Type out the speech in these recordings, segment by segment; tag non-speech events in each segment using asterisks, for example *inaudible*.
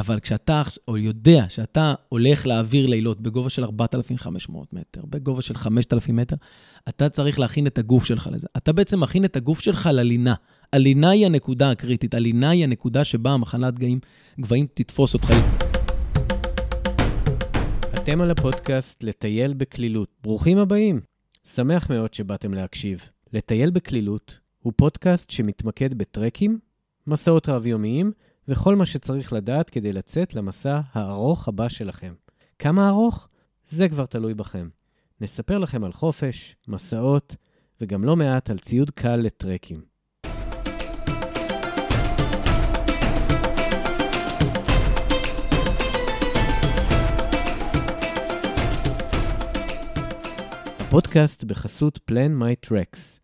אבל כשאתה או יודע שאתה הולך להעביר לילות בגובה של 4,500 מטר, בגובה של 5,000 מטר, אתה צריך להכין את הגוף שלך לזה. אתה בעצם מכין את הגוף שלך ללינה. הלינה היא הנקודה הקריטית, הלינה היא הנקודה שבה המחנת גאים, גבהים תתפוס אותך. אתם על הפודקאסט לטייל בקלילות. ברוכים הבאים. שמח מאוד שבאתם להקשיב. לטייל בקלילות הוא פודקאסט שמתמקד בטרקים, מסעות רב-יומיים, וכל מה שצריך לדעת כדי לצאת למסע הארוך הבא שלכם. כמה ארוך? זה כבר תלוי בכם. נספר לכם על חופש, מסעות, וגם לא מעט על ציוד קל לטרקים. הפודקאסט בחסות Plan My Tracks,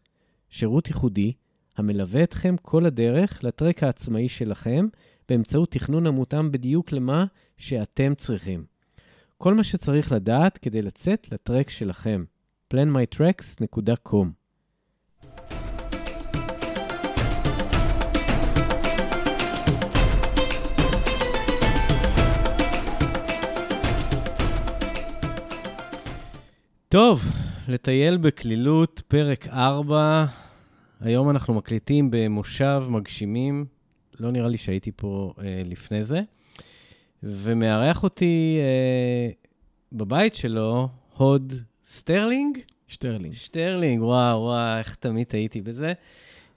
שירות ייחודי המלווה אתכם כל הדרך לטרק העצמאי שלכם באמצעות תכנון המותאם בדיוק למה שאתם צריכים. כל מה שצריך לדעת כדי לצאת לטרק שלכם. planmytracks.com טוב, לטייל בקלילות, פרק 4. היום אנחנו מקליטים במושב מגשימים לא נראה לי שהייתי פה אה, לפני זה. ומארח אותי אה, בבית שלו, הוד סטרלינג? שטרלינג. שטרלינג, וואו, וואו, איך תמיד הייתי בזה.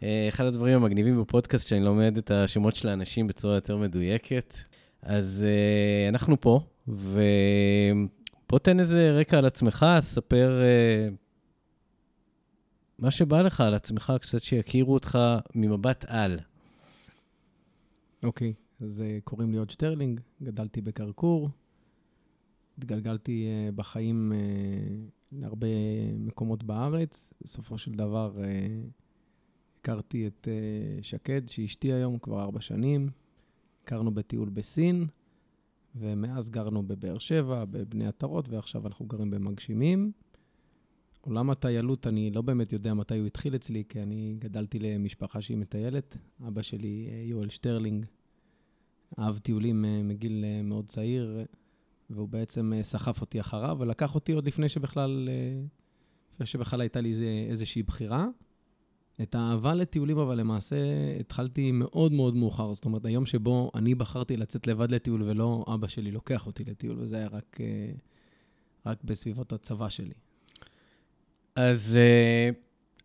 אה, אחד הדברים המגניבים בפודקאסט, שאני לומד את השמות של האנשים בצורה יותר מדויקת. אז אה, אנחנו פה, ובוא תן איזה רקע על עצמך, ספר אה, מה שבא לך על עצמך, קצת שיכירו אותך ממבט על. אוקיי, אז uh, קוראים לי עוד שטרלינג, גדלתי בקרקור, התגלגלתי uh, בחיים uh, להרבה מקומות בארץ. בסופו של דבר uh, הכרתי את uh, שקד, שאשתי היום כבר ארבע שנים. הכרנו בטיול בסין, ומאז גרנו בבאר שבע, בבני עטרות, ועכשיו אנחנו גרים במגשימים. עולם הטיילות, אני לא באמת יודע מתי הוא התחיל אצלי, כי אני גדלתי למשפחה שהיא מטיילת. אבא שלי, אה, יואל שטרלינג, אהב טיולים אה, מגיל אה, מאוד צעיר, והוא בעצם סחף אותי אחריו, ולקח אותי עוד לפני שבכלל, לפני שבכלל הייתה לי איזושהי בחירה. את האהבה לטיולים, אבל למעשה התחלתי מאוד מאוד מאוחר. זאת אומרת, היום שבו אני בחרתי לצאת לבד לטיול ולא אבא שלי לוקח אותי לטיול, וזה היה רק, רק בסביבות הצבא שלי. אז uh,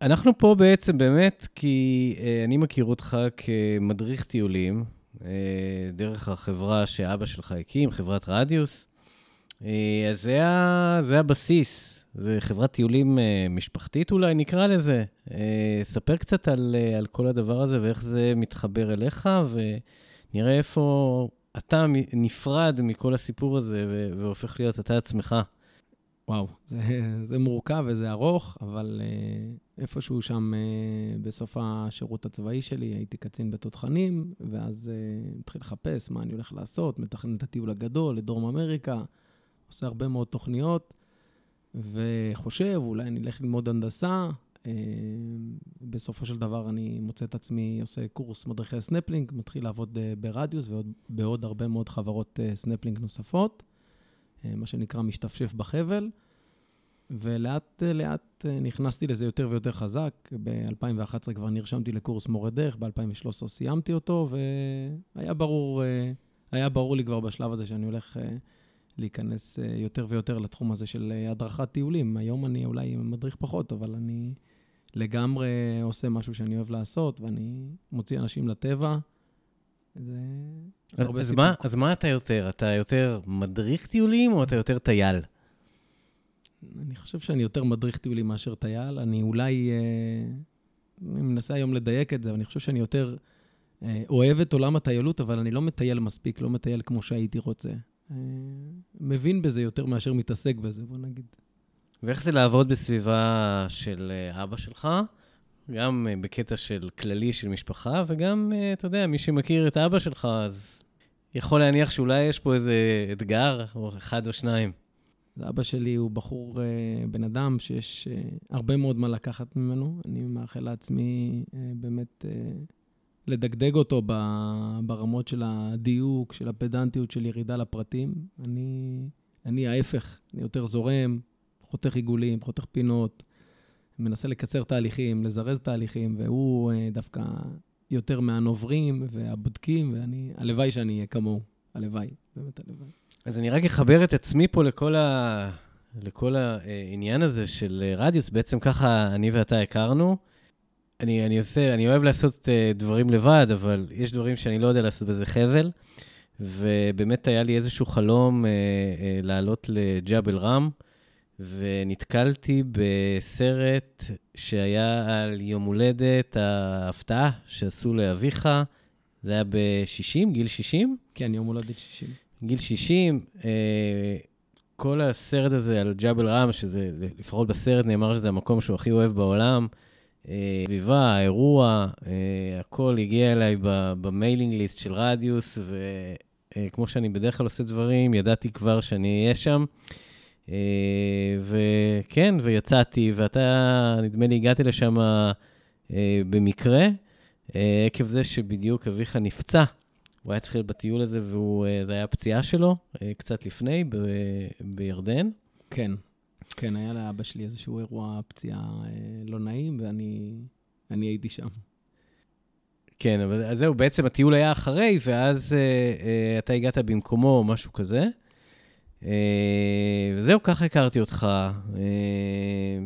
אנחנו פה בעצם באמת כי uh, אני מכיר אותך כמדריך טיולים, uh, דרך החברה שאבא שלך הקים, חברת רדיוס. אז זה, זה הבסיס, זה חברת טיולים משפחתית אולי, נקרא לזה. ספר קצת על, על כל הדבר הזה ואיך זה מתחבר אליך, ונראה איפה אתה נפרד מכל הסיפור הזה והופך להיות אתה עצמך. וואו, זה, זה מורכב וזה ארוך, אבל uh, איפשהו שם uh, בסוף השירות הצבאי שלי הייתי קצין בתותחנים, ואז uh, התחיל לחפש מה אני הולך לעשות, מתכנן את הטיול הגדול לדרום אמריקה, עושה הרבה מאוד תוכניות, וחושב, אולי אני אלך ללמוד הנדסה. אה, בסופו של דבר אני מוצא את עצמי עושה קורס מדריכי סנפלינג, מתחיל לעבוד ברדיוס ובעוד הרבה מאוד חברות סנפלינג נוספות. אה, מה שנקרא משתפשף בחבל, ולאט לאט אה, נכנסתי לזה יותר ויותר חזק. ב-2011 כבר נרשמתי לקורס מורה דרך, ב-2013 סיימתי אותו, והיה ברור, אה, היה ברור לי כבר בשלב הזה שאני הולך להיכנס יותר ויותר לתחום הזה של הדרכת טיולים. היום אני אולי מדריך פחות, אבל אני לגמרי עושה משהו שאני אוהב לעשות, ואני מוציא אנשים לטבע. זה אז מה, אז מה אתה יותר? אתה יותר מדריך טיולים או אתה יותר טייל? אני חושב שאני יותר מדריך טיולים מאשר טייל. אני אולי, אה, אני מנסה היום לדייק את זה, אבל אני חושב שאני יותר אה, אוהב את עולם הטיילות, אבל אני לא מטייל מספיק, לא מטייל כמו שהייתי רוצה. אה, מבין בזה יותר מאשר מתעסק בזה, בוא נגיד. ואיך זה לעבוד בסביבה של אבא שלך? גם אה, בקטע של כללי של משפחה, וגם, אה, אתה יודע, מי שמכיר את אבא שלך, אז יכול להניח שאולי יש פה איזה אתגר, או אחד או שניים. אבא שלי הוא בחור, אה, בן אדם שיש הרבה מאוד מה לקחת ממנו. אני מאחל לעצמי באמת לדגדג אותו ברמות של הדיוק, של הפדנטיות, של ירידה לפרטים. אני, אני ההפך, אני יותר זורם, חותך עיגולים, חותך פינות, מנסה לקצר תהליכים, לזרז תהליכים, והוא אה, דווקא יותר מהנוברים והבודקים, ואני, הלוואי שאני אהיה כמוהו. הלוואי, באמת הלוואי. אז אני רק אחבר את עצמי פה לכל, ה... לכל העניין הזה של רדיוס. בעצם ככה אני ואתה הכרנו. אני, אני עושה, אני אוהב לעשות uh, דברים לבד, אבל יש דברים שאני לא יודע לעשות בזה חבל. ובאמת היה לי איזשהו חלום uh, uh, לעלות לג'אבל רם, ונתקלתי בסרט שהיה על יום הולדת ההפתעה שעשו לאביך. זה היה ב-60, גיל 60? כן, יום הולדת 60. גיל 60, אה, כל הסרט הזה על ג'אבל רם, שזה, לפחות בסרט נאמר שזה המקום שהוא הכי אוהב בעולם, סביבה, אה, האירוע, אה, הכל הגיע אליי במיילינג ליסט של רדיוס, וכמו שאני בדרך כלל עושה דברים, ידעתי כבר שאני אהיה שם. אה, וכן, ויצאתי, ואתה, נדמה לי, הגעתי לשם אה, במקרה, אה, עקב זה שבדיוק אביך נפצע. הוא היה צריך להיות בטיול הזה, וזו הייתה הפציעה שלו, קצת לפני, ב, בירדן. כן, כן, היה לאבא שלי איזשהו אירוע פציעה לא נעים, ואני הייתי שם. כן, אבל זהו, בעצם הטיול היה אחרי, ואז אה, אה, אתה הגעת במקומו, או משהו כזה. אה, וזהו, ככה הכרתי אותך. אה,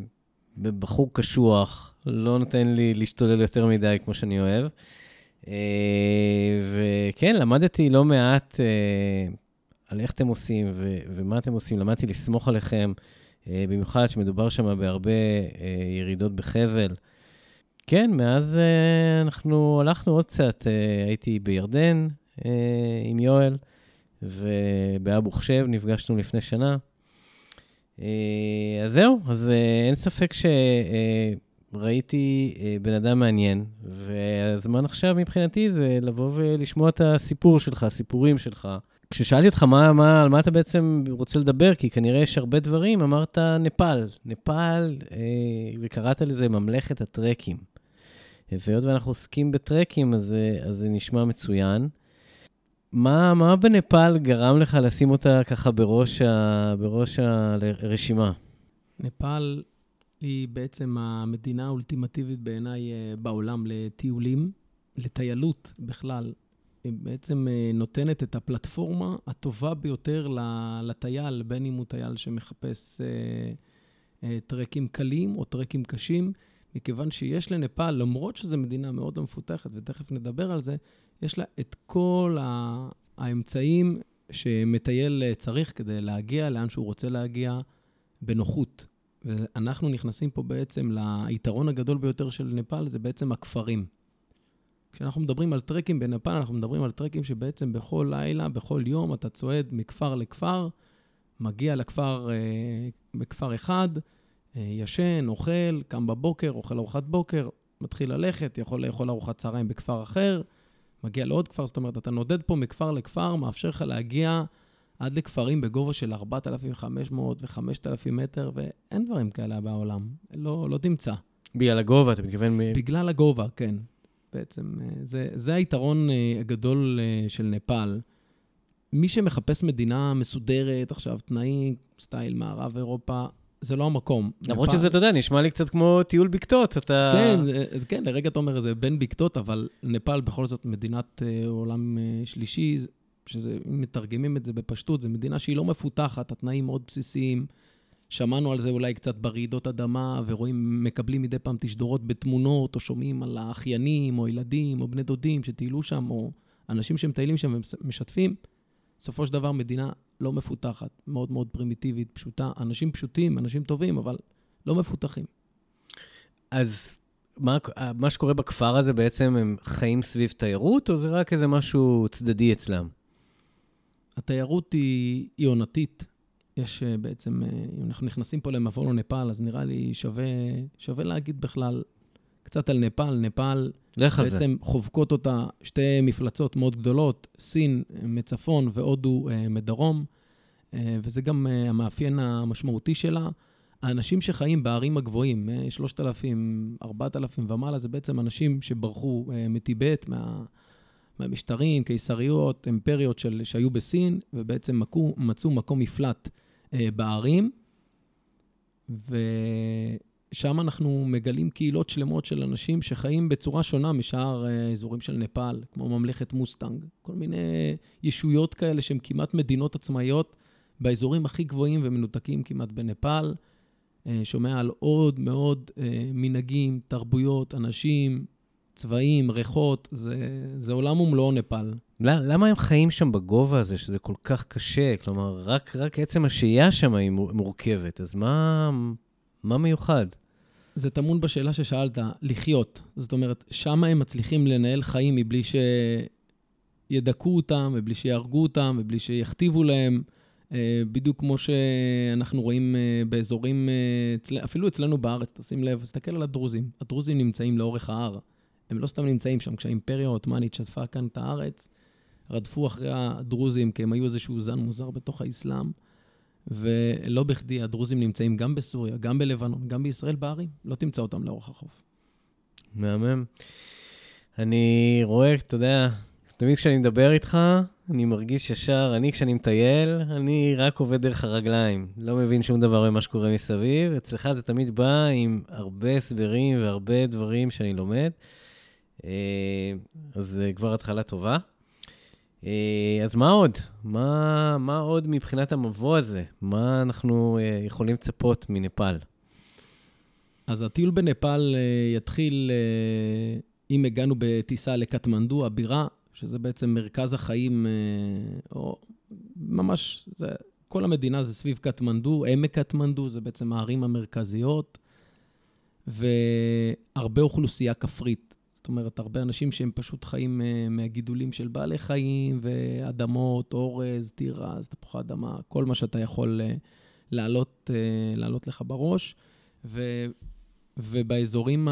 בחור קשוח, לא נותן לי להשתולל יותר מדי כמו שאני אוהב. אה, וכן, למדתי לא מעט על איך אתם עושים ומה אתם עושים. למדתי לסמוך עליכם, במיוחד שמדובר שם בהרבה ירידות בחבל. כן, מאז אנחנו הלכנו עוד קצת, הייתי בירדן עם יואל. ובאבו חשב נפגשנו לפני שנה. אה, אז זהו, אז אה, אין ספק שראיתי אה, בן אדם מעניין, והזמן עכשיו מבחינתי זה לבוא ולשמוע את הסיפור שלך, הסיפורים שלך. כששאלתי אותך מה, מה, על מה אתה בעצם רוצה לדבר, כי כנראה יש הרבה דברים, אמרת נפאל. נפאל, וקראת לזה ממלכת הטרקים. והיות ואנחנו עוסקים בטרקים, אז, אז זה נשמע מצוין. מה, מה בנפאל גרם לך לשים אותה ככה בראש, ה, בראש הרשימה? נפאל היא בעצם המדינה האולטימטיבית בעיניי אה, בעולם לטיולים, לטיילות בכלל. היא בעצם אה, נותנת את הפלטפורמה הטובה ביותר לטייל, בין אם הוא טייל שמחפש אה, טרקים קלים או טרקים קשים, מכיוון שיש לנפאל, למרות שזו מדינה מאוד לא מפותחת, ותכף נדבר על זה, יש לה את כל האמצעים שמטייל צריך כדי להגיע לאן שהוא רוצה להגיע בנוחות. ואנחנו נכנסים פה בעצם ליתרון הגדול ביותר של נפאל, זה בעצם הכפרים. כשאנחנו מדברים על טרקים בנפאל, אנחנו מדברים על טרקים שבעצם בכל לילה, בכל יום, אתה צועד מכפר לכפר, מגיע לכפר, אה, בכפר אחד, אה, ישן, אוכל, קם בבוקר, אוכל ארוחת בוקר, מתחיל ללכת, יכול לאכול ארוחת צהריים בכפר אחר, מגיע לעוד כפר, זאת אומרת, אתה נודד פה מכפר לכפר, מאפשר לך להגיע עד לכפרים בגובה של 4,500 ו-5,000 מטר, ואין דברים כאלה בעולם. לא, לא תמצא. בגלל הגובה, אתה מתכוון? מ... בגלל הגובה, כן. בעצם, אה, זה, זה היתרון אה, הגדול אה, של נפאל. מי שמחפש מדינה מסודרת, עכשיו, תנאים, סטייל מערב אירופה, זה לא המקום. למרות שזה, אתה יודע, נשמע לי קצת כמו טיול בקתות, אתה... כן, זה, כן, לרגע אתה אומר, זה בין בקתות, אבל נפאל בכל זאת מדינת uh, עולם uh, שלישי, שזה, אם מתרגמים את זה בפשטות, זו מדינה שהיא לא מפותחת, התנאים מאוד בסיסיים. שמענו על זה אולי קצת ברעידות אדמה, ורואים, מקבלים מדי פעם תשדורות בתמונות, או שומעים על האחיינים, או ילדים, או בני דודים שטיילו שם, או אנשים שמטיילים שם ומשתפים. בסופו של דבר מדינה לא מפותחת, מאוד מאוד פרימיטיבית, פשוטה. אנשים פשוטים, אנשים טובים, אבל לא מפותחים. אז מה, מה שקורה בכפר הזה בעצם, הם חיים סביב תיירות, או זה רק איזה משהו צדדי אצלם? התיירות היא, היא עונתית. יש אה, בעצם, אה, אם אנחנו נכנסים פה למבוא לנפאל, אז נראה לי שווה, שווה להגיד בכלל קצת על נפאל. נפאל לך על זה. בעצם חובקות אותה שתי מפלצות מאוד גדולות, סין מצפון והודו מדרום, וזה גם המאפיין המשמעותי שלה. האנשים שחיים בערים הגבוהים, 3,000, 4,000 ומעלה, זה בעצם אנשים שברחו מטיבט, מה, מהמשטרים, קיסריות, אימפריות של, שהיו בסין, ובעצם מקו, מצאו מקום מפלט בערים. ושם אנחנו מגלים קהילות שלמות של אנשים שחיים בצורה שונה משאר האזורים של נפאל, כמו ממלכת מוסטנג. כל מיני ישויות כאלה שהן כמעט מדינות עצמאיות באזורים הכי גבוהים ומנותקים כמעט בנפאל. אה, שומע על עוד מאוד אה, מנהגים, תרבויות, אנשים, צבעים, ריחות, זה, זה עולם ומלואו נפאל. למה הם חיים שם בגובה הזה, שזה כל כך קשה? כלומר, רק, רק עצם השהייה שם היא מורכבת, אז מה, מה מיוחד? זה טמון בשאלה ששאלת, לחיות. זאת אומרת, שם הם מצליחים לנהל חיים מבלי שידכאו אותם, מבלי שיהרגו אותם, מבלי שיכתיבו להם. אה, בדיוק כמו שאנחנו רואים אה, באזורים, אה, אפילו אצלנו בארץ, תשים לב, תסתכל על הדרוזים. הדרוזים נמצאים לאורך ההר. הם לא סתם נמצאים שם. כשהאימפריה העות'מאנית שטפה כאן את הארץ, רדפו אחרי הדרוזים, כי הם היו איזשהו זן מוזר בתוך האסלאם. ולא בכדי הדרוזים נמצאים גם בסוריה, גם בלבנון, גם בישראל בערים. לא תמצא אותם לאורך החוף. מהמם. אני רואה, אתה יודע, תמיד כשאני מדבר איתך, אני מרגיש ישר, אני כשאני מטייל, אני רק עובד דרך הרגליים. לא מבין שום דבר ממה שקורה מסביב. אצלך זה תמיד בא עם הרבה הסברים והרבה דברים שאני לומד. אה, אז זה כבר התחלה טובה. אה, אז מה עוד? מה, מה עוד מבחינת המבוא הזה? מה אנחנו אה, יכולים לצפות מנפאל? אז הטיול בנפאל יתחיל, אם הגענו בטיסה לקטמנדו, הבירה, שזה בעצם מרכז החיים, או ממש, זה, כל המדינה זה סביב קטמנדו, עמק קטמנדו, זה בעצם הערים המרכזיות, והרבה אוכלוסייה כפרית. אומרת, הרבה אנשים שהם פשוט חיים uh, מהגידולים של בעלי חיים ואדמות, אורז, תירס, תפוחי אדמה, כל מה שאתה יכול uh, לעלות, uh, לעלות לך בראש. ו, ובאזורים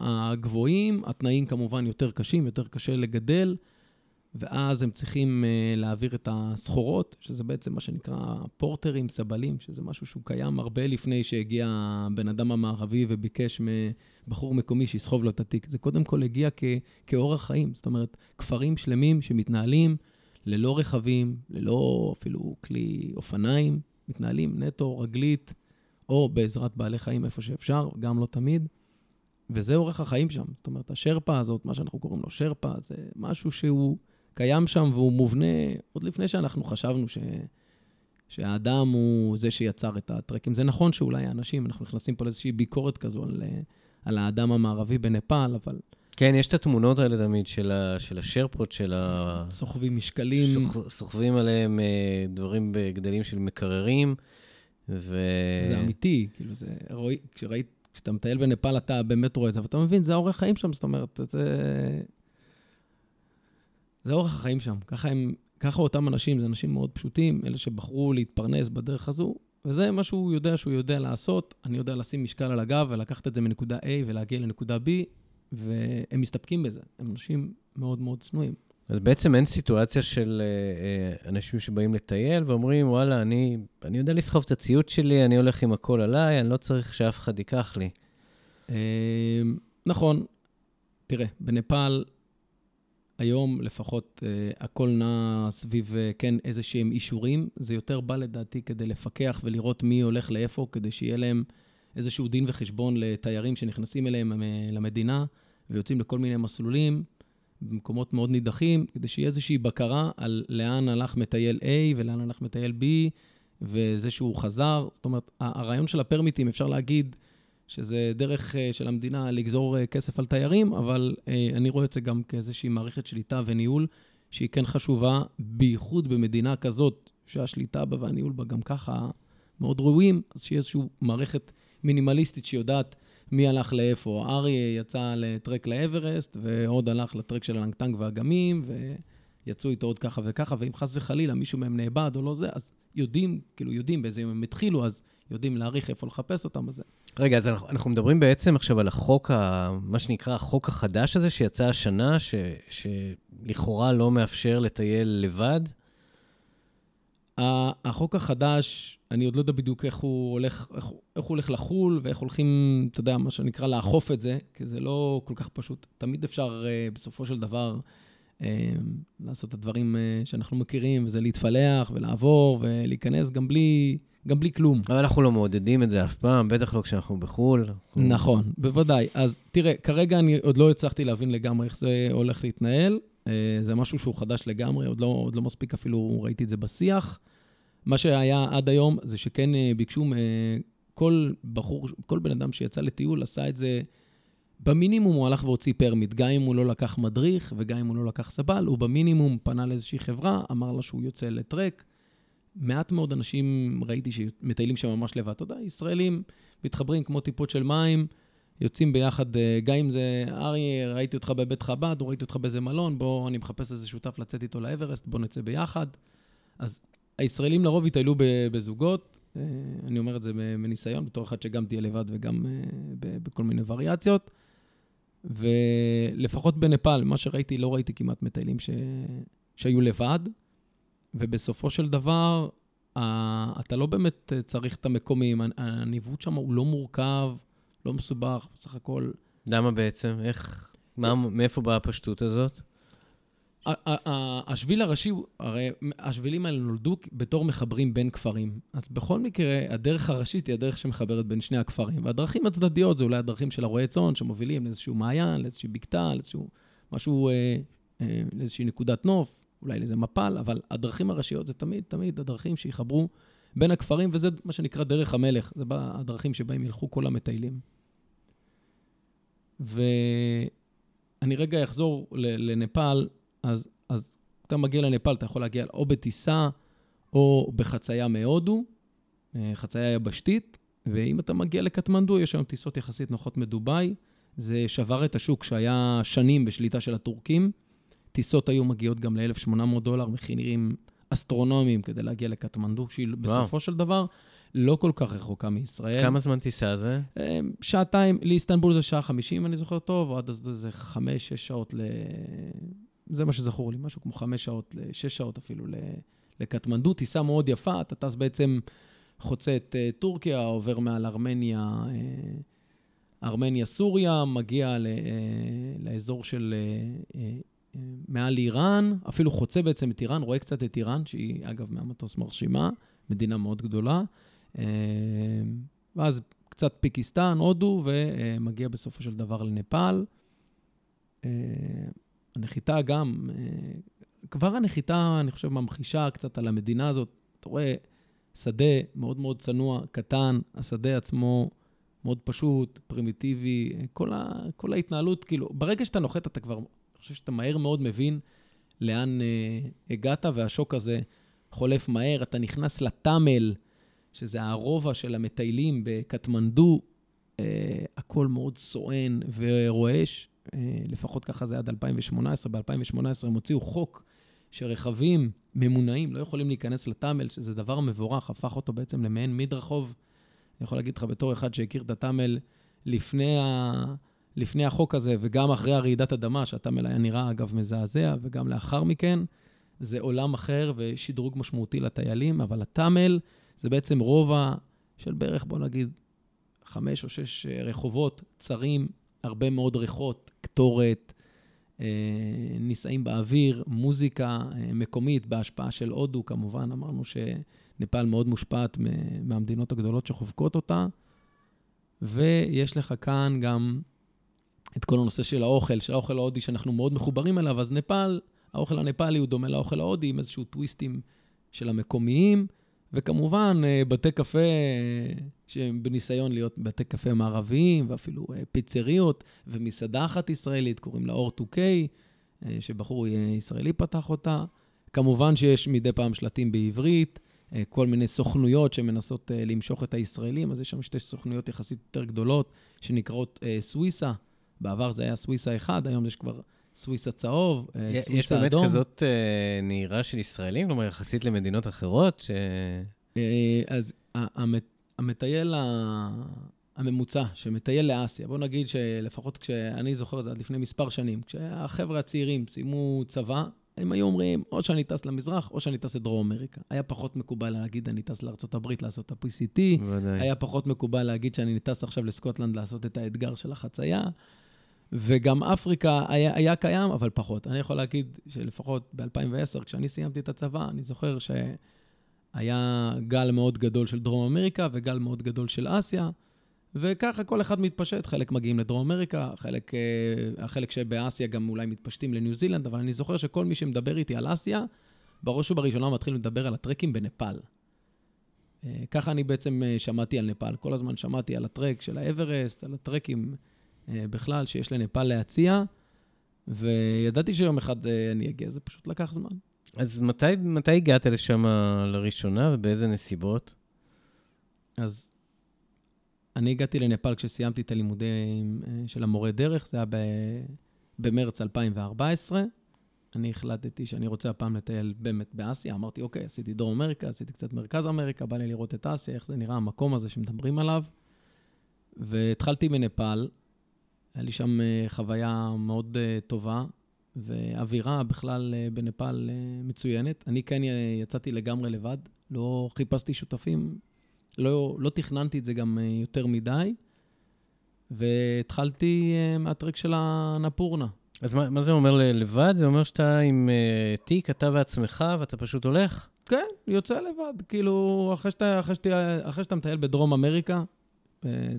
הגבוהים, התנאים כמובן יותר קשים, יותר קשה לגדל. ואז הם צריכים uh, להעביר את הסחורות, שזה בעצם מה שנקרא פורטרים, סבלים, שזה משהו שהוא קיים הרבה לפני שהגיע הבן אדם המערבי וביקש מבחור מקומי שיסחוב לו את התיק. זה קודם כל הגיע כ- כאורח חיים, זאת אומרת, כפרים שלמים שמתנהלים ללא רכבים, ללא אפילו כלי אופניים, מתנהלים נטו, רגלית, או בעזרת בעלי חיים איפה שאפשר, גם לא תמיד. וזה אורח החיים שם. זאת אומרת, השרפה הזאת, מה שאנחנו קוראים לו שרפה, זה משהו שהוא... קיים שם והוא מובנה עוד לפני שאנחנו חשבנו ש... שהאדם הוא זה שיצר את הטרקים. זה נכון שאולי האנשים, אנחנו נכנסים פה לאיזושהי ביקורת כזו על, על האדם המערבי בנפאל, אבל... כן, יש את התמונות האלה תמיד של, ה, של השרפות, של ה... סוחבים משקלים. סוח, סוחבים עליהם אה, דברים בגדלים של מקררים, ו... זה אמיתי, כאילו, זה... רואי, כשראית, כשאתה מטייל בנפאל, אתה באמת רואה את זה, אבל אתה מבין, זה האורח חיים שם, זאת אומרת, זה... זה אורח החיים שם. ככה הם, ככה אותם אנשים, זה אנשים מאוד פשוטים, אלה שבחרו להתפרנס בדרך הזו, וזה מה שהוא יודע שהוא יודע לעשות. אני יודע לשים משקל על הגב ולקחת את זה מנקודה A ולהגיע לנקודה B, והם מסתפקים בזה. הם אנשים מאוד מאוד צנועים. אז בעצם אין סיטואציה של אה, אה, אנשים שבאים לטייל ואומרים, וואלה, אני, אני יודע לסחוב את הציוד שלי, אני הולך עם הכל עליי, אני לא צריך שאף אחד ייקח לי. אה, נכון. תראה, בנפאל היום לפחות uh, הכל נע סביב, uh, כן, איזה שהם אישורים. זה יותר בא לדעתי כדי לפקח ולראות מי הולך לאיפה, כדי שיהיה להם איזשהו דין וחשבון לתיירים שנכנסים אליהם אה, למדינה ויוצאים לכל מיני מסלולים במקומות מאוד נידחים, כדי שיהיה איזושהי בקרה על לאן הלך מטייל A ולאן הלך מטייל B, וזה שהוא חזר. זאת אומרת, הרעיון של הפרמיטים, אפשר להגיד, שזה דרך אה, של המדינה לגזור אה, כסף על תיירים, אבל אה, אני רואה את זה גם כאיזושהי מערכת שליטה וניהול שהיא כן חשובה, בייחוד במדינה כזאת, שהשליטה בה והניהול בה גם ככה מאוד ראויים, אז שיהיה איזושהי מערכת מינימליסטית שיודעת מי הלך לאיפה. אריה יצא לטרק לאברסט, ועוד הלך לטרק של הלנגטנג והאגמים, ויצאו איתו עוד ככה וככה, ואם חס וחלילה מישהו מהם נאבד או לא זה, אז יודעים, כאילו יודעים באיזה יום הם התחילו, אז יודעים להעריך איפה לחפש אותם, אז זה. רגע, אז אנחנו, אנחנו מדברים בעצם עכשיו על החוק, ה, מה שנקרא החוק החדש הזה שיצא השנה, ש, שלכאורה לא מאפשר לטייל לבד? החוק החדש, אני עוד לא יודע בדיוק איך הוא הולך, איך, איך הוא הולך לחול ואיך הולכים, אתה יודע, מה שנקרא, לאכוף את זה, כי זה לא כל כך פשוט. תמיד אפשר uh, בסופו של דבר uh, לעשות את הדברים uh, שאנחנו מכירים, וזה להתפלח ולעבור ולהיכנס גם בלי, גם בלי כלום. אבל אנחנו לא מעודדים את זה אף פעם, בטח לא כשאנחנו בחו"ל. נכון, בוודאי. אז תראה, כרגע אני עוד לא הצלחתי להבין לגמרי איך זה הולך להתנהל. זה משהו שהוא חדש לגמרי, עוד לא, עוד לא מספיק אפילו ראיתי את זה בשיח. מה שהיה עד היום זה שכן אה, ביקשו, כל בחור, כל בן אדם שיצא לטיול עשה את זה במינימום, הוא הלך והוציא permit. גם אם הוא לא לקח מדריך וגם אם הוא לא לקח סבל, הוא במינימום פנה לאיזושהי חברה, אמר לה שהוא יוצא לטרק. מעט מאוד אנשים ראיתי שמטיילים שם ממש לבד. אתה יודע, ישראלים מתחברים כמו טיפות של מים, יוצאים ביחד, אה, גם אם זה, ארי, ראיתי אותך בבית חב"ד, או ראיתי אותך באיזה מלון, בוא, אני מחפש איזה שותף לצאת איתו לאברסט, בוא נצא ביחד. אז הישראלים לרוב יטיילו בזוגות, אה, אני אומר את זה מניסיון, בתור אחד שגם תהיה לבד וגם אה, בכל מיני וריאציות. ולפחות בנפאל, מה שראיתי, לא ראיתי כמעט מטיילים ש... שהיו לבד, ובסופו של דבר, אתה לא באמת צריך את המקומים, הניווט שם הוא לא מורכב, לא מסובך, בסך הכל. למה בעצם? איך, מה, מאיפה באה הפשטות הזאת? השביל הראשי, הרי השבילים האלה נולדו בתור מחברים בין כפרים. אז בכל מקרה, הדרך הראשית היא הדרך שמחברת בין שני הכפרים. והדרכים הצדדיות זה אולי הדרכים של הרועי צאן, שמובילים לאיזשהו מעיין, לאיזושהי בקתה, לאיזשהו משהו, אה, אה, לאיזושהי נקודת נוף, אולי לאיזה מפל, אבל הדרכים הראשיות זה תמיד, תמיד הדרכים שיחברו בין הכפרים, וזה מה שנקרא דרך המלך. זה הדרכים שבהם ילכו כל המטיילים. ואני רגע אחזור לנפאל. אז, אז אתה מגיע לנפאל, אתה יכול להגיע או בטיסה או בחצייה מהודו, אה, חצייה יבשתית, ואם אתה מגיע לקטמנדו, יש היום טיסות יחסית נוחות מדובאי. זה שבר את השוק שהיה שנים בשליטה של הטורקים. טיסות היו מגיעות גם ל-1,800 דולר, מחירים אסטרונומיים כדי להגיע לקטמנדו, שהיא. בסופו של דבר לא כל כך רחוקה מישראל. כמה זמן טיסה זה? אה, שעתיים, לאיסטנבול זה שעה 50, אני זוכר טוב, או עד אז זה 5-6 שעות ל... זה מה שזכור לי, משהו כמו חמש שעות, שש שעות אפילו לקטמנדו, טיסה מאוד יפה, אתה טס בעצם, חוצה את uh, טורקיה, עובר מעל ארמניה, uh, ארמניה-סוריה, מגיע ל, uh, לאזור של, מעל איראן, אפילו חוצה בעצם את איראן, רואה קצת את איראן, שהיא אגב מהמטוס מרשימה, מדינה מאוד גדולה. Uh, ואז קצת פיקיסטן, הודו, ומגיע בסופו של דבר לנפאל. הנחיתה גם, אה, כבר הנחיתה, אני חושב, ממחישה קצת על המדינה הזאת. אתה רואה שדה מאוד מאוד צנוע, קטן, השדה עצמו מאוד פשוט, פרימיטיבי, כל, ה, כל ההתנהלות, כאילו, ברגע שאתה נוחת, אתה כבר, חושב שאתה מהר מאוד מבין לאן אה, הגעת, והשוק הזה חולף מהר. אתה נכנס לטאמל, שזה הרובע של המטיילים בקטמנדו, אה, הכל מאוד סואן ורועש. אה, לפחות ככה זה עד 2018. ב-2018 הם הוציאו חוק שרכבים ממונעים לא יכולים להיכנס לטאמל, שזה דבר מבורך, הפך אותו בעצם למעין מדרחוב. אני יכול להגיד לך בתור אחד שהכיר את הטאמל לפני, ה... לפני החוק הזה, וגם אחרי הרעידת אדמה, שהטאמל היה נראה, אגב, מזעזע, וגם לאחר מכן, זה עולם אחר ושדרוג משמעותי לטיילים, אבל הטאמל זה בעצם רובע של בערך, בוא נגיד, חמש או שש רחובות צרים, הרבה מאוד ריחות, קטורת, אה, נישאים באוויר, מוזיקה אה, מקומית בהשפעה של הודו, כמובן, אמרנו שנפאל מאוד מושפעת מהמדינות הגדולות שחובקות אותה. ויש לך כאן גם את כל הנושא של האוכל, של האוכל ההודי שאנחנו מאוד מחוברים אליו, אז נפאל, האוכל הנפאלי הוא דומה לאוכל ההודי, עם איזשהו טוויסטים של המקומיים. וכמובן, אה, בתי קפה אה, שהם בניסיון להיות בתי קפה מערביים, ואפילו אה, פיצריות, ומסעדה אחת ישראלית, קוראים לה אור 2K, שבחור ישראלי פתח אותה. כמובן שיש מדי פעם שלטים בעברית, כל מיני סוכנויות שמנסות למשוך את הישראלים, אז יש שם שתי סוכנויות יחסית יותר גדולות, שנקראות סוויסה. בעבר זה היה סוויסה אחד, היום יש כבר סוויס הצהוב, אה, סוויס האדום. יש באמת כזאת אה, נהירה של ישראלים, כלומר, יחסית למדינות אחרות? ש... אה, אז המטייל הממוצע שמטייל לאסיה, בוא נגיד שלפחות כשאני זוכר את זה עד לפני מספר שנים, כשהחבר'ה הצעירים סיימו צבא, הם היו אומרים, או שאני טס למזרח, או שאני טס לדרום אמריקה. היה פחות מקובל להגיד, אני טס לארה"ב לעשות את ה-PCT. היה פחות מקובל להגיד שאני טס עכשיו לסקוטלנד לעשות את האתגר של החצייה. וגם אפריקה היה, היה קיים, אבל פחות. אני יכול להגיד שלפחות ב-2010, כשאני סיימתי את הצבא, אני זוכר שהיה גל מאוד גדול של דרום אמריקה וגל מאוד גדול של אסיה, וככה כל אחד מתפשט, חלק מגיעים לדרום אמריקה, חלק, אה, החלק שבאסיה גם אולי מתפשטים לניו זילנד, אבל אני זוכר שכל מי שמדבר איתי על אסיה, בראש ובראשונה מתחיל לדבר על הטרקים בנפאל. אה, ככה אני בעצם אה, שמעתי על נפאל. כל הזמן שמעתי על הטרק של האברסט, על הטרקים בכלל שיש לנפאל להציע, וידעתי שיום אחד אה, אני אגיע, זה פשוט לקח זמן. אז מתי, מתי הגעת לשם לראשונה ובאיזה נסיבות? אז אני הגעתי לנפאל כשסיימתי את הלימודים אה, של המורה דרך, זה היה ב... במרץ 2014. אני החלטתי שאני רוצה הפעם לטייל באמת באסיה. אמרתי, אוקיי, עשיתי דרום אמריקה, עשיתי קצת מרכז אמריקה, בא לי לראות את אסיה, איך זה נראה המקום הזה שמדברים עליו. והתחלתי מנפאל, היה לי שם אה, חוויה מאוד אה, טובה, ואווירה בכלל אה, בנפאל מצוינת. אני כן יצאתי לגמרי לבד, לא חיפשתי שותפים, לא, לא תכננתי את זה גם יותר מדי, והתחלתי מהטרק של הנפורנה. אז מה, מה זה אומר לבד? זה אומר שאתה עם uh, תיק, אתה ועצמך, ואתה פשוט הולך? כן, יוצא לבד. כאילו, אחרי שאתה, אחרי שאתה, אחרי שאתה מטייל בדרום אמריקה,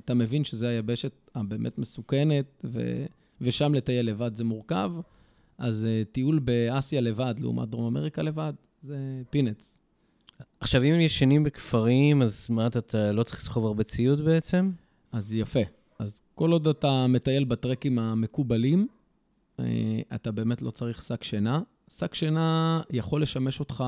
אתה מבין שזו היבשת הבאמת מסוכנת, ו, ושם לטייל לבד זה מורכב. אז uh, טיול באסיה לבד, לעומת דרום אמריקה לבד, זה פינץ. עכשיו, אם הם ישנים בכפרים, אז מה, אתה, אתה לא צריך לסחוב הרבה ציוד בעצם? אז יפה. אז כל עוד אתה מטייל בטרקים המקובלים, uh, אתה באמת לא צריך שק שינה. שק שינה יכול לשמש אותך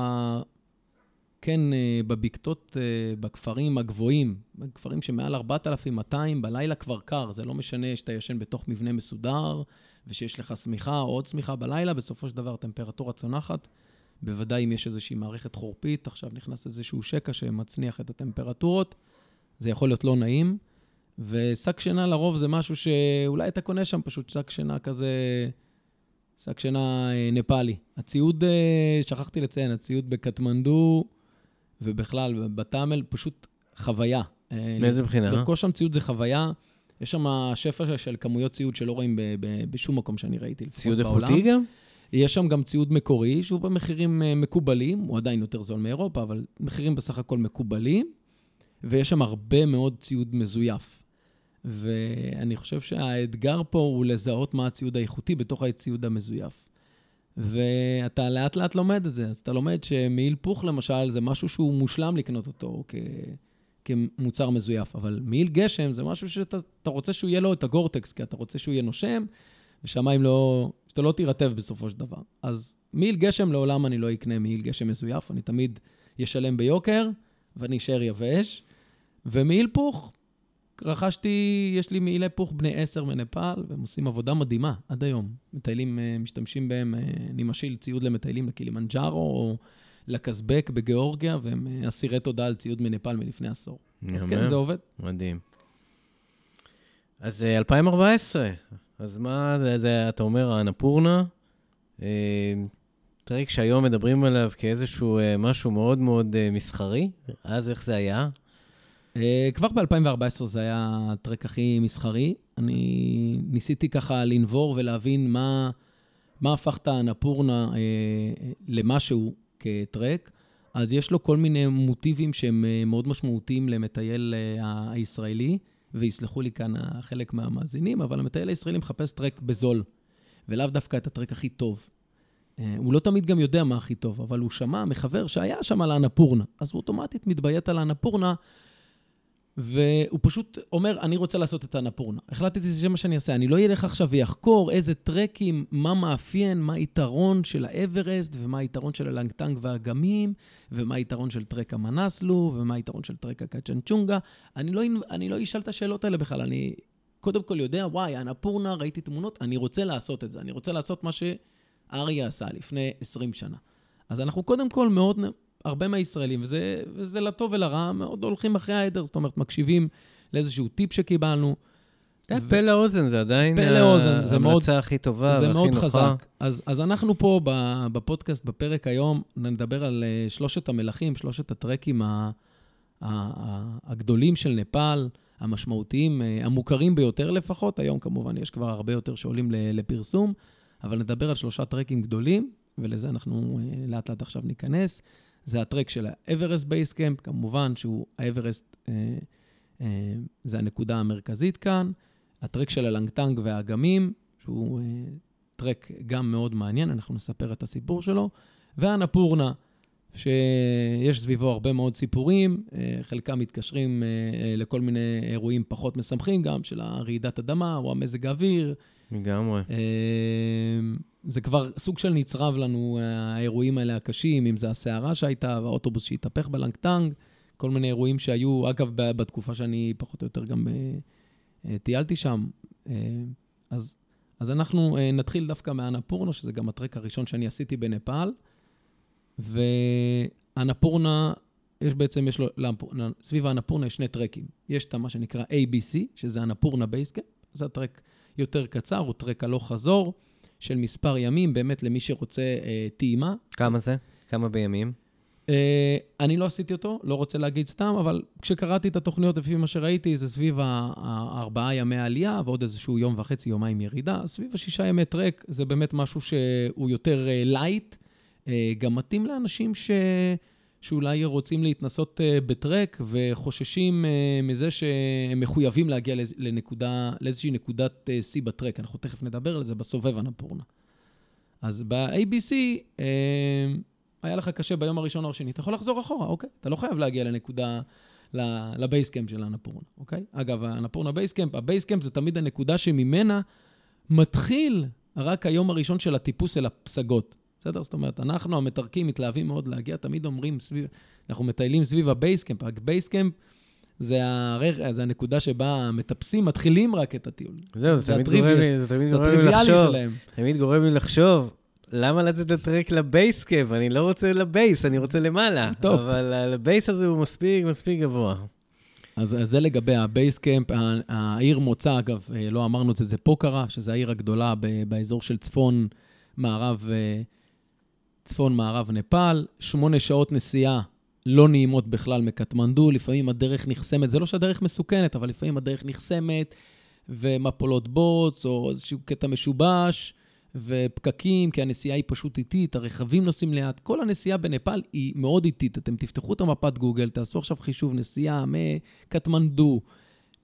כן, אה, בבקתות, אה, בכפרים הגבוהים, בכפרים שמעל 4,200, בלילה כבר קר, זה לא משנה שאתה ישן בתוך מבנה מסודר, ושיש לך שמיכה או עוד שמיכה בלילה, בסופו של דבר טמפרטורה צונחת. בוודאי אם יש איזושהי מערכת חורפית, עכשיו נכנס איזשהו שקע שמצניח את הטמפרטורות, זה יכול להיות לא נעים. ושק שינה לרוב זה משהו שאולי אתה קונה שם פשוט שק שינה כזה, שק שינה אה, נפאלי. הציוד, שכחתי לציין, הציוד בקטמנדו, ובכלל, בתאמל פשוט חוויה. אה, מאיזה בחינה? לרכוש שם ציוד זה חוויה. יש שם שפע של כמויות ציוד שלא רואים ב- ב- בשום מקום שאני ראיתי, ציוד איכותי גם? יש שם גם ציוד מקורי, שהוא במחירים אה, מקובלים, הוא עדיין יותר זול מאירופה, אבל מחירים בסך הכל מקובלים, ויש שם הרבה מאוד ציוד מזויף. ואני חושב שהאתגר פה הוא לזהות מה הציוד האיכותי בתוך הציוד המזויף. ואתה לאט לאט לומד את זה. אז אתה לומד שמעיל פוך, למשל, זה משהו שהוא מושלם לקנות אותו כ... כמוצר מזויף, אבל מעיל גשם זה משהו שאתה רוצה שהוא יהיה לו את הגורטקס, כי אתה רוצה שהוא יהיה נושם, ושמיים לא... שאתה לא תירטב בסופו של דבר. אז מעיל גשם, לעולם אני לא אקנה מעיל גשם מזויף, אני תמיד אשלם ביוקר, ואני אשאר יבש. ומעיל פוך, רכשתי, יש לי מעילי פוך בני עשר מנפאל, והם עושים עבודה מדהימה עד היום. מטיילים, אה, משתמשים בהם, אה, אני משאיל ציוד למטיילים לקילימנג'ארו או לקזבק בגיאורגיה, והם אה, אסירי תודה על ציוד מנפאל מלפני עשור. אז כן, זה עובד. מדהים. אז 2014, אז מה זה, זה אתה אומר, האנפורנה, טרק שהיום מדברים עליו כאיזשהו משהו מאוד מאוד מסחרי, אז איך זה היה? אה, כבר ב-2014 זה היה הטרק הכי מסחרי. אני ניסיתי ככה לנבור ולהבין מה, מה הפך את האנפורנה אה, למשהו כטרק. אז יש לו כל מיני מוטיבים שהם אה, מאוד משמעותיים למטייל אה, הישראלי, ויסלחו לי כאן חלק מהמאזינים, אבל המטייל הישראלי מחפש טרק בזול, ולאו דווקא את הטרק הכי טוב. Uh, הוא לא תמיד גם יודע מה הכי טוב, אבל הוא שמע מחבר שהיה שם על האנפורנה, אז הוא אוטומטית מתביית על האנפורנה. והוא פשוט אומר, אני רוצה לעשות את הנפורנה. החלטתי שזה מה שאני אעשה. אני לא אלך עכשיו ויחקור איזה טרקים, מה מאפיין, מה היתרון של האברסט, ומה היתרון של הלנגטנג והאגמים, ומה היתרון של טרק המנסלו, ומה היתרון של טרק הקצ'נצ'ונגה. אני לא, אני לא אשאל את השאלות האלה בכלל. אני קודם כל יודע, וואי, הנפורנה, ראיתי תמונות, אני רוצה לעשות את זה. אני רוצה לעשות מה שאריה עשה לפני 20 שנה. אז אנחנו קודם כל מאוד הרבה מהישראלים, וזה, וזה לטוב ולרע, מאוד הולכים אחרי העדר, זאת אומרת, מקשיבים לאיזשהו טיפ שקיבלנו. יודע, פה לאוזן זה עדיין זה מאוד- ההמלצה הכי טובה זה והכי מאוד נוחה. חזק. אז, אז אנחנו פה בפודקאסט, בפרק היום, נדבר על אה, שלושת המלכים, שלושת הטרקים ה- ה- ה- הגדולים של נפאל, המשמעותיים, אה, המוכרים ביותר לפחות. היום כמובן יש כבר הרבה יותר שעולים לפרסום, אבל נדבר על שלושה טרקים גדולים, ולזה אנחנו אה, לאט לאט עכשיו ניכנס. זה הטרק של האברסט Base Camp, כמובן שהוא האברסט, אה, אה, זה הנקודה המרכזית כאן. הטרק של הלנגטאנג והאגמים, שהוא אה, טרק גם מאוד מעניין, אנחנו נספר את הסיפור שלו. והנפורנה, שיש סביבו הרבה מאוד סיפורים, אה, חלקם מתקשרים אה, אה, לכל מיני אירועים פחות משמחים גם, של הרעידת אדמה או המזג האוויר. לגמרי. זה כבר סוג של נצרב לנו, אה, האירועים האלה הקשים, אם זה הסערה שהייתה, והאוטובוס שהתהפך בלנגטנג, כל מיני אירועים שהיו, אגב, בתקופה שאני פחות או יותר גם אה, אה, טיילתי שם. אז, אז אנחנו נתחיל דווקא מהאנפורנה, שזה גם הטרק הראשון שאני עשיתי בנפאל. ואנפורנה, יש בעצם, יש לו, לאנפורנה, סביב האנפורנה יש שני טרקים. יש את מה שנקרא ABC, שזה אנפורנה Base Camp, זה הטרק יותר קצר, הוא טרק הלוך חזור של מספר ימים, באמת למי שרוצה אה, טעימה. כמה זה? כמה בימים? אה, אני לא עשיתי אותו, לא רוצה להגיד סתם, אבל כשקראתי את התוכניות לפי מה שראיתי, זה סביב הארבעה ימי עלייה ועוד איזשהו יום וחצי, יומיים ירידה. סביב השישה ימי טרק, זה באמת משהו שהוא יותר light, גם מתאים לאנשים ש... שאולי רוצים להתנסות אה, בטרק וחוששים אה, מזה שהם מחויבים להגיע לנקודה, לאיזושהי נקודת אה, שיא בטרק. אנחנו תכף נדבר על זה בסובב אנפורנה. אז ב-ABC, היה לך קשה ביום הראשון או השני, אתה יכול לחזור אחורה, אוקיי? אתה לא חייב להגיע לנקודה, ל-Base Camp של האנפורנה, אוקיי? אגב, אנפורנה Base Camp, ה-Base Camp זה תמיד הנקודה שממנה מתחיל רק היום הראשון של הטיפוס אל הפסגות. בסדר? זאת אומרת, אנחנו המתרקים מתלהבים מאוד להגיע, תמיד אומרים סביב, אנחנו מטיילים סביב הבייסקאמפ. הבייסקאמפ זה, הר... זה הנקודה שבה המטפסים מתחילים רק את הטיול. זהו, זה זה תמיד גורם לי, זה תמיד גורם לי לחשוב, שלהם. תמיד גורם לי לחשוב, למה לצאת לטרק ל-Base Camp? אני לא רוצה ל-base, אני רוצה למעלה. טוב. אבל ה-base הזה הוא מספיק, מספיק גבוה. אז, אז זה לגבי ה-Base Camp. עיר המוצא, אגב, אה, לא אמרנו את זה, זה פוקרה, שזו העיר הגדולה באזור של צפון מערב, אה, צפון מערב נפאל. שמונה שעות נסיעה לא נעימות בכלל מקטמנדו, לפעמים הדרך נחסמת, זה לא שהדרך מסוכנת, אבל לפעמים הדרך נחסמת, ומפולות בוץ, או איזשהו קטע משובש, ופקקים, כי הנסיעה היא פשוט איטית, הרכבים נוסעים לאט. כל הנסיעה בנפאל היא מאוד איטית. אתם תפתחו את המפת גוגל, תעשו עכשיו חישוב נסיעה מקטמנדו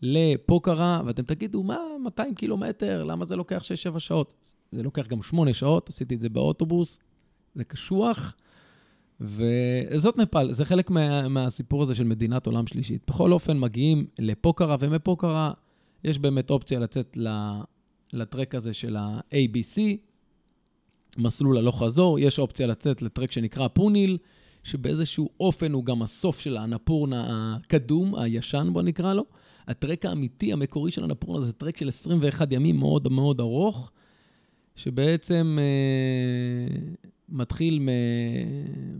לפוקרה, ואתם תגידו, מה, 200 קילומטר, למה זה לוקח 6-7 שעות? זה לוקח גם 8 שעות, עשיתי את זה באוטובוס, זה קשוח. וזאת נפאל, זה חלק מה, מהסיפור הזה של מדינת עולם שלישית. בכל אופן, מגיעים לפוקרה, ומפוקרה יש באמת אופציה לצאת לטרק הזה של ה-ABC, מסלול הלוך חזור, יש אופציה לצאת לטרק שנקרא פוניל, שבאיזשהו אופן הוא גם הסוף של האנפורנה הקדום, הישן בוא נקרא לו. הטרק האמיתי, המקורי של אנפורנה זה טרק של 21 ימים מאוד מאוד ארוך, שבעצם אה, מתחיל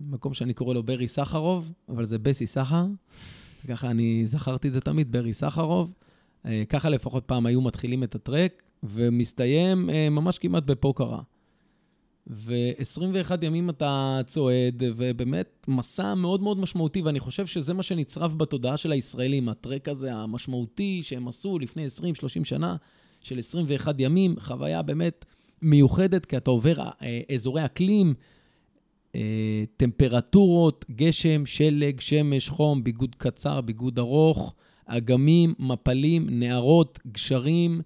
ממקום שאני קורא לו ברי סחרוב, אבל זה בסי סחר. ככה אני זכרתי את זה תמיד, ברי סחרוב. אה, ככה לפחות פעם היו מתחילים את הטרק, ומסתיים אה, ממש כמעט בפוקרה. ו-21 ימים אתה צועד, ובאמת מסע מאוד מאוד משמעותי, ואני חושב שזה מה שנצרב בתודעה של הישראלים, הטרק הזה המשמעותי שהם עשו לפני 20-30 שנה, של 21 ימים, חוויה באמת מיוחדת, כי אתה עובר אה, אזורי אקלים, אה, טמפרטורות, גשם, שלג, שמש, חום, ביגוד קצר, ביגוד ארוך, אגמים, מפלים, נהרות, גשרים,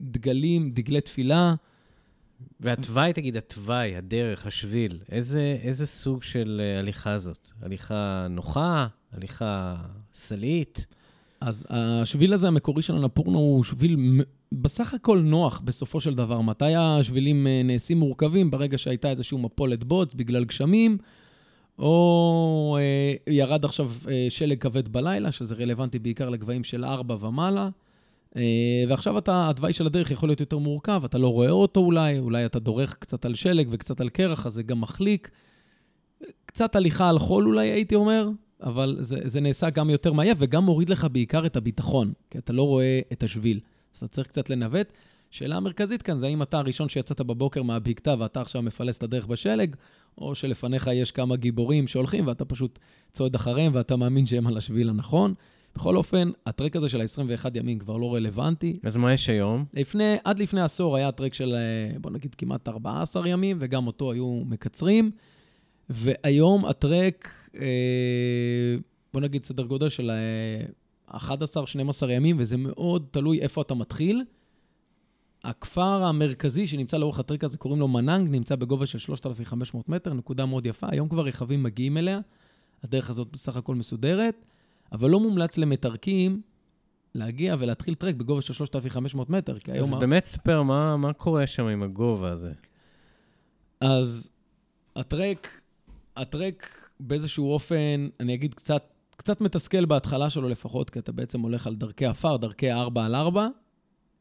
דגלים, דגלי תפילה. והתוואי, תגיד, התוואי, הדרך, השביל, איזה, איזה סוג של אה, הליכה זאת? הליכה נוחה? הליכה סלעית? אז השביל הזה המקורי של הנפורנו הוא שביל בסך הכל נוח בסופו של דבר. מתי השבילים אה, נעשים מורכבים? ברגע שהייתה איזושהי מפולת בוץ בגלל גשמים, או אה, ירד עכשיו אה, שלג כבד בלילה, שזה רלוונטי בעיקר לגבהים של 4 ומעלה. ועכשיו אתה, התוואי של הדרך יכול להיות יותר מורכב, אתה לא רואה אותו אולי, אולי אתה דורך קצת על שלג וקצת על קרח, אז זה גם מחליק. קצת הליכה על חול אולי, הייתי אומר, אבל זה, זה נעשה גם יותר מעייף וגם מוריד לך בעיקר את הביטחון, כי אתה לא רואה את השביל. אז אתה צריך קצת לנווט. שאלה המרכזית כאן זה האם אתה הראשון שיצאת בבוקר מהבקתה ואתה עכשיו מפלס את הדרך בשלג, או שלפניך יש כמה גיבורים שהולכים ואתה פשוט צועד אחריהם ואתה מאמין שהם על השביל הנכון. בכל אופן, הטרק הזה של ה-21 ימים כבר לא רלוונטי. אז מה יש היום? לפני, עד לפני עשור היה טרק של, אה, בוא נגיד, כמעט 14 ימים, וגם אותו היו מקצרים. והיום הטרק, אה, בוא נגיד, סדר גודל של 11-12 ימים, וזה מאוד תלוי איפה אתה מתחיל. הכפר המרכזי שנמצא לאורך הטרק הזה, קוראים לו מננג, נמצא בגובה של 3,500 מטר, נקודה מאוד יפה. היום כבר רכבים מגיעים אליה, הדרך הזאת בסך הכל מסודרת, אבל לא מומלץ למתרקים להגיע ולהתחיל טרק בגובה של 3,500 מטר, כי היום... אז באמת ספר מה, מה קורה שם עם הגובה הזה. אז הטרק, הטרק באיזשהו אופן, אני אגיד קצת, קצת מתסכל בהתחלה שלו לפחות, כי אתה בעצם הולך על דרכי עפר, דרכי 4 על 4.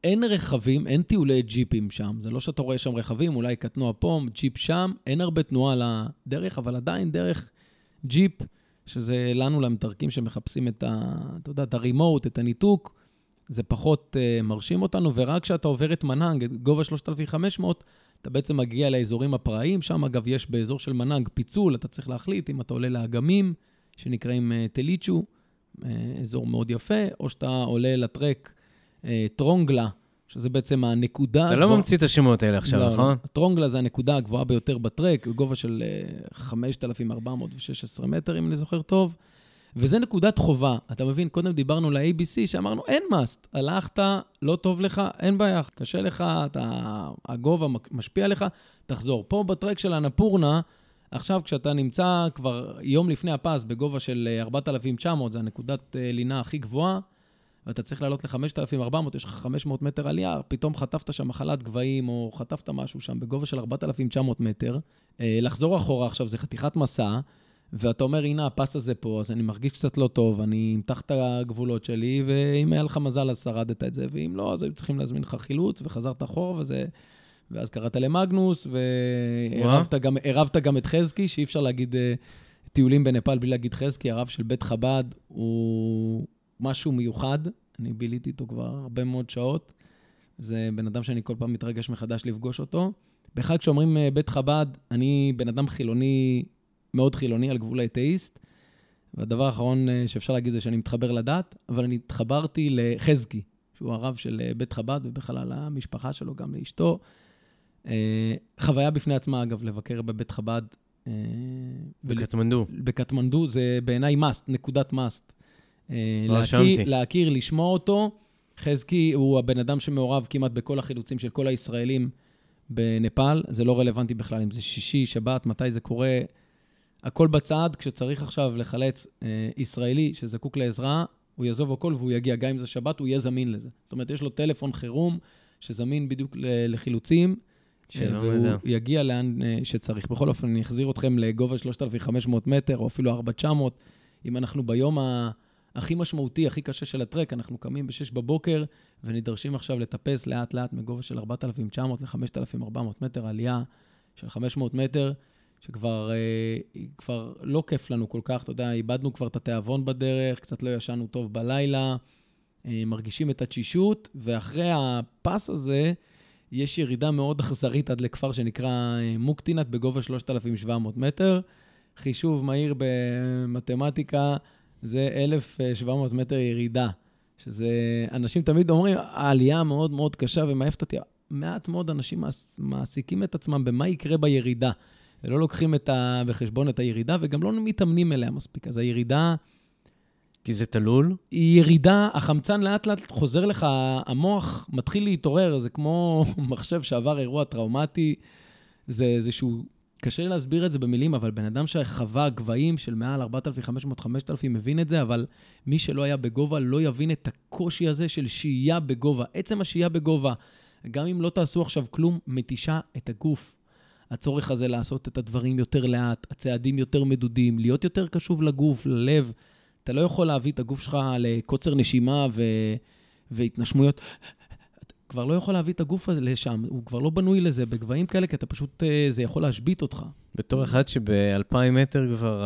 אין רכבים, אין טיולי ג'יפים שם. זה לא שאתה רואה שם רכבים, אולי קטנוע פה, ג'יפ שם, אין הרבה תנועה על הדרך, אבל עדיין דרך ג'יפ, שזה לנו למתרקים שמחפשים את ה... אתה יודע, את הרימוט, את הניתוק, זה פחות uh, מרשים אותנו, ורק כשאתה עובר את מנהנג, גובה 3,500, אתה בעצם מגיע לאזורים הפראיים. שם, אגב, יש באזור של מנהנג פיצול, אתה צריך להחליט אם אתה עולה לאגמים, שנקראים uh, טליצ'ו, uh, אזור מאוד יפה, או שאתה עולה לטרק אה, טרונגלה, שזה בעצם הנקודה... אתה לא ממציא את השמות האלה עכשיו, לא, נכון? לא. טרונגלה זה הנקודה הגבוהה ביותר בטרק, בגובה של 5,416 מטר, אם אני זוכר טוב. וזה נקודת חובה. אתה מבין, קודם דיברנו ל-ABC, שאמרנו, אין מאסט. הלכת, לא טוב לך, אין בעיה. קשה לך, אתה, הגובה משפיע עליך, תחזור. פה בטרק של הנפורנה, עכשיו כשאתה נמצא כבר יום לפני הפס בגובה של 4,900, זה הנקודת לינה הכי גבוהה, ואתה צריך לעלות ל-5,400, יש לך 500 מטר עלייה, פתאום חטפת שם מחלת גבהים, או חטפת משהו שם בגובה של 4,900 מטר. אה, לחזור אחורה עכשיו זה חתיכת מסע, ואתה אומר, הנה, הפס הזה פה, אז אני מרגיש קצת לא טוב, אני אמתח את הגבולות שלי, ואם היה לך מזל, אז שרדת את זה, ואם לא, אז היו צריכים להזמין לך חילוץ, וחזרת אחורה, וזה... ואז קראת למגנוס, וערבת גם, גם את חזקי, שאי אפשר להגיד uh, טיולים בנפאל בלי להגיד חזקי, הרב של בית חב"ד הוא משהו מיוחד. אני ביליתי איתו כבר הרבה מאוד שעות. זה בן אדם שאני כל פעם מתרגש מחדש לפגוש אותו. באחד, כשאומרים אה, בית חב"ד, אני בן אדם חילוני, מאוד חילוני, על גבול האתאיסט. והדבר האחרון אה, שאפשר להגיד זה שאני מתחבר לדת, אבל אני התחברתי לחזקי, שהוא הרב של אה, בית חב"ד, ובכלל המשפחה שלו, גם לאשתו. חוויה בפני עצמה, אגב, לבקר בבית חב"ד. בקטמנדו. בקטמנדו זה בעיניי must, נקודת must. אה, להכיר, להכיר, לשמוע אותו. חזקי הוא הבן אדם שמעורב כמעט בכל החילוצים של כל הישראלים בנפאל. זה לא רלוונטי בכלל אם זה שישי, שבת, מתי זה קורה. הכל בצד, כשצריך עכשיו לחלץ אה, ישראלי שזקוק לעזרה, הוא יעזוב הכל והוא יגיע, גם אם זה שבת, הוא יהיה זמין לזה. זאת אומרת, יש לו טלפון חירום שזמין בדיוק לחילוצים, אה, והוא מדע. יגיע לאן אה, שצריך. בכל אופן, אני אחזיר אתכם לגובה 3,500 מטר, או אפילו 4,900, אם אנחנו ביום ה... הכי משמעותי, הכי קשה של הטרק, אנחנו קמים ב-6 בבוקר ונדרשים עכשיו לטפס לאט-לאט מגובה של 4,900 ל-5,400 מטר, עלייה של 500 מטר, שכבר אה, כבר לא כיף לנו כל כך, אתה יודע, איבדנו כבר את התיאבון בדרך, קצת לא ישנו טוב בלילה, אה, מרגישים את התשישות, ואחרי הפס הזה, יש ירידה מאוד אכזרית עד לכפר שנקרא אה, מוקטינת בגובה 3,700 מטר. חישוב מהיר במתמטיקה, זה 1,700 מטר ירידה, שזה, אנשים תמיד אומרים, העלייה מאוד מאוד קשה ומעייפת אותי. מעט מאוד אנשים מעסיקים את עצמם במה יקרה בירידה. ולא לוקחים את ה... בחשבון את הירידה, וגם לא מתאמנים אליה מספיק. אז הירידה... כי זה תלול? היא ירידה, החמצן לאט לאט חוזר לך, המוח מתחיל להתעורר, זה כמו *laughs* מחשב שעבר אירוע טראומטי, זה איזשהו קשה לי להסביר את זה במילים, אבל בן אדם שחווה גבהים של מעל 4,500-5,000 מבין את זה, אבל מי שלא היה בגובה לא יבין את הקושי הזה של שהייה בגובה. עצם השהייה בגובה, גם אם לא תעשו עכשיו כלום, מתישה את הגוף. הצורך הזה לעשות את הדברים יותר לאט, הצעדים יותר מדודים, להיות יותר קשוב לגוף, ללב. אתה לא יכול להביא את הגוף שלך לקוצר נשימה ו... והתנשמויות. כבר לא יכול להביא את הגוף הזה לשם, הוא כבר לא בנוי לזה בגבהים כאלה, כי אתה פשוט, אה, זה יכול להשבית אותך. בתור אחד שב-2,000 מטר כבר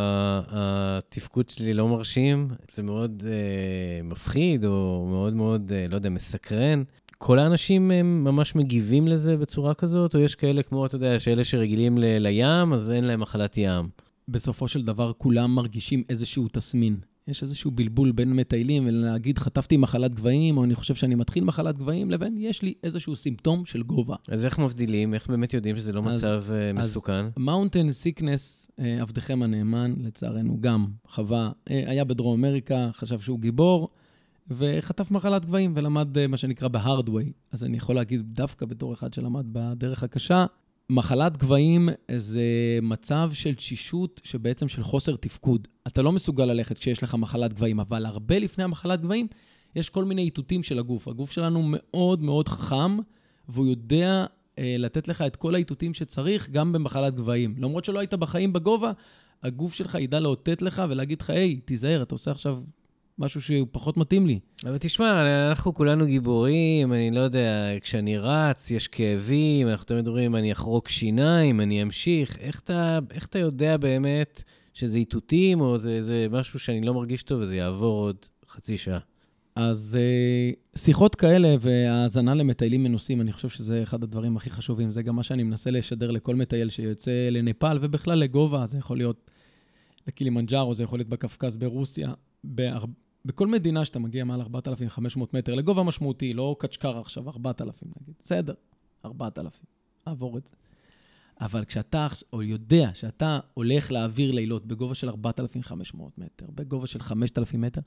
התפקוד שלי לא מרשים, זה מאוד uh, מפחיד, או מאוד מאוד, uh, לא יודע, מסקרן. כל האנשים הם ממש מגיבים לזה בצורה כזאת, או יש כאלה כמו, אתה יודע, שאלה שרגילים ל- לים, אז אין להם מחלת ים. בסופו של דבר כולם מרגישים איזשהו תסמין. יש איזשהו בלבול בין מטיילים ולהגיד, חטפתי מחלת גבהים, או אני חושב שאני מתחיל מחלת גבהים, לבין יש לי איזשהו סימפטום של גובה. אז איך מבדילים? איך באמת יודעים שזה לא אז- מצב אה, אז- מסוכן? mountain sickness, עבדכם הנאמן, לצערנו גם חווה, אה, היה בדרום אמריקה, חשב שהוא גיבור, וחטף מחלת גבהים ולמד אה, מה שנקרא ב-hard way. אז אני יכול להגיד, דווקא בתור אחד שלמד בדרך הקשה, מחלת גבהים זה מצב של תשישות, שבעצם של חוסר תפקוד. אתה לא מסוגל ללכת כשיש לך מחלת גבהים, אבל הרבה לפני המחלת גבהים, יש כל מיני איתותים של הגוף. הגוף שלנו מאוד מאוד חכם, והוא יודע אה, לתת לך את כל האיתותים שצריך, גם במחלת גבהים. למרות שלא היית בחיים בגובה, הגוף שלך ידע לאותת לך ולהגיד לך, היי, תיזהר, אתה עושה עכשיו משהו שהוא פחות מתאים לי. אבל תשמע, אנחנו כולנו גיבורים, אני לא יודע, כשאני רץ, יש כאבים, אנחנו תמיד אומרים, אני אחרוק שיניים, אני אמשיך. איך אתה, איך אתה יודע באמת שזה איתותים, או זה, זה משהו שאני לא מרגיש טוב וזה יעבור עוד חצי שעה? אז אה, שיחות כאלה והאזנה למטיילים מנוסים, אני חושב שזה אחד הדברים הכי חשובים. זה גם מה שאני מנסה לשדר לכל מטייל שיוצא לנפאל, ובכלל לגובה, זה יכול להיות לקילימנג'ארו, זה יכול להיות בקווקז ברוסיה, בהר... בכל מדינה שאתה מגיע מעל 4,500 מטר, לגובה משמעותי, לא קצ'קר עכשיו, 4,000 נגיד. בסדר, 4,000, עבור את זה. אבל כשאתה או יודע שאתה הולך להעביר לילות בגובה של 4,500 מטר, בגובה של 5,000 מטר,